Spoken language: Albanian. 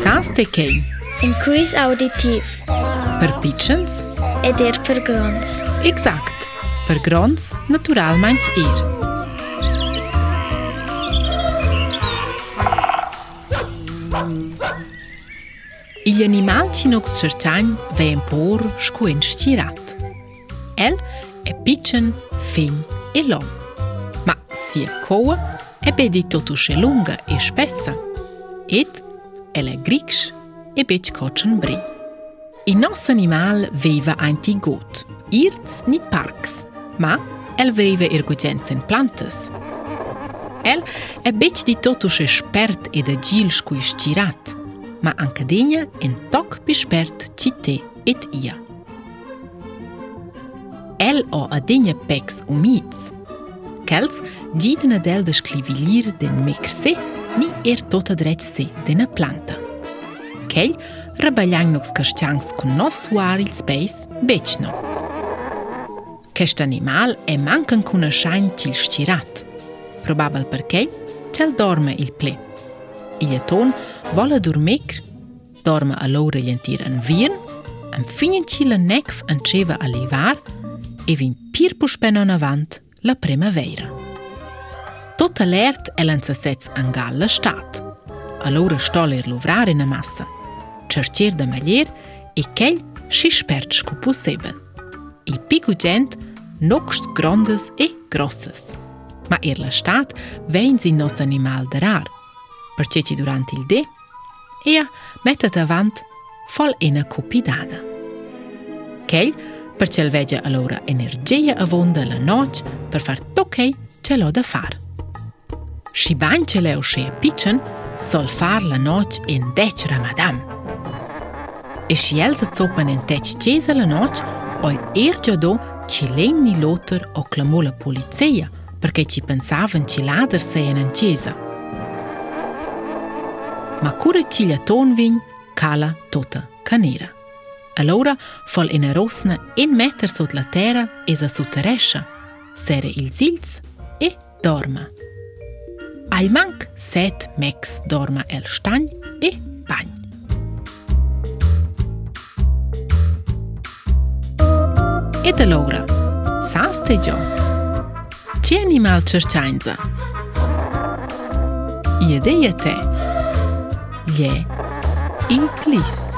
Sans të kej. Në kujs auditiv. Për pichens. E dirë për grons. Exakt. Për grons, natural manç irë. Il animal që nuk së qërqanjë dhe e mporë shkuen shqirat. El e pichen, finj e lom. Ma si e kohë, e bedi të shë lunga e shpesa. Itë elegriks e bec kotschen bri. I nos animal veva anti got, irts ni parks, ma el veva ergugenz in plantas. El e bec di totus espert ed agil scui stirat, ma anca degna en toc pispert cite et ia. El o a degna pecs umids. Kels giden ad el da scrivilir den mexet mi er to të drejtë si dhe në plantë. Kelj, rëbëllang nuk së kështë qangës kun nësë beqë në. Kështë animal e mankën ku në shajnë që lë shqiratë. Probabel për kelj, që lë dorme il ple. I jeton, volë dur dorme a lorë e lëntirë në vijën, në finjën që lë nekëfë në qeve a livarë, e vinë pyrë për në vantë la prima vejra tot alert e lën se sec angal la shtat allora sto ler lovrare na massa cercher da malier e kel si spert scu pu seven il picu gent grandes e grosses ma ir la shtat wenn sie no sa animal der ar per ci durante il de e a metta fol vant voll in a kel per che vege allora energia avonda la noc per far tokei ce l'ho da far. Šibančele v še pičen, solfar la noč in deč ramadam. Ešjel zacopan in teč čezel la noč, oj irčado, čilejni lotr oklamula policija, prkaj či pensaven čilader se je na čezel. Makure čilja tonvin, kala tota kanera. Alora, fol in erosna, en meter so od latera, je za sutereša, sere ilzilc, e dorma. Ai mank set mex dorma el stany e bany. E të logra, sa s'te gjo? Qe animal qërqajnëzë? Jede jete, lje i klisë.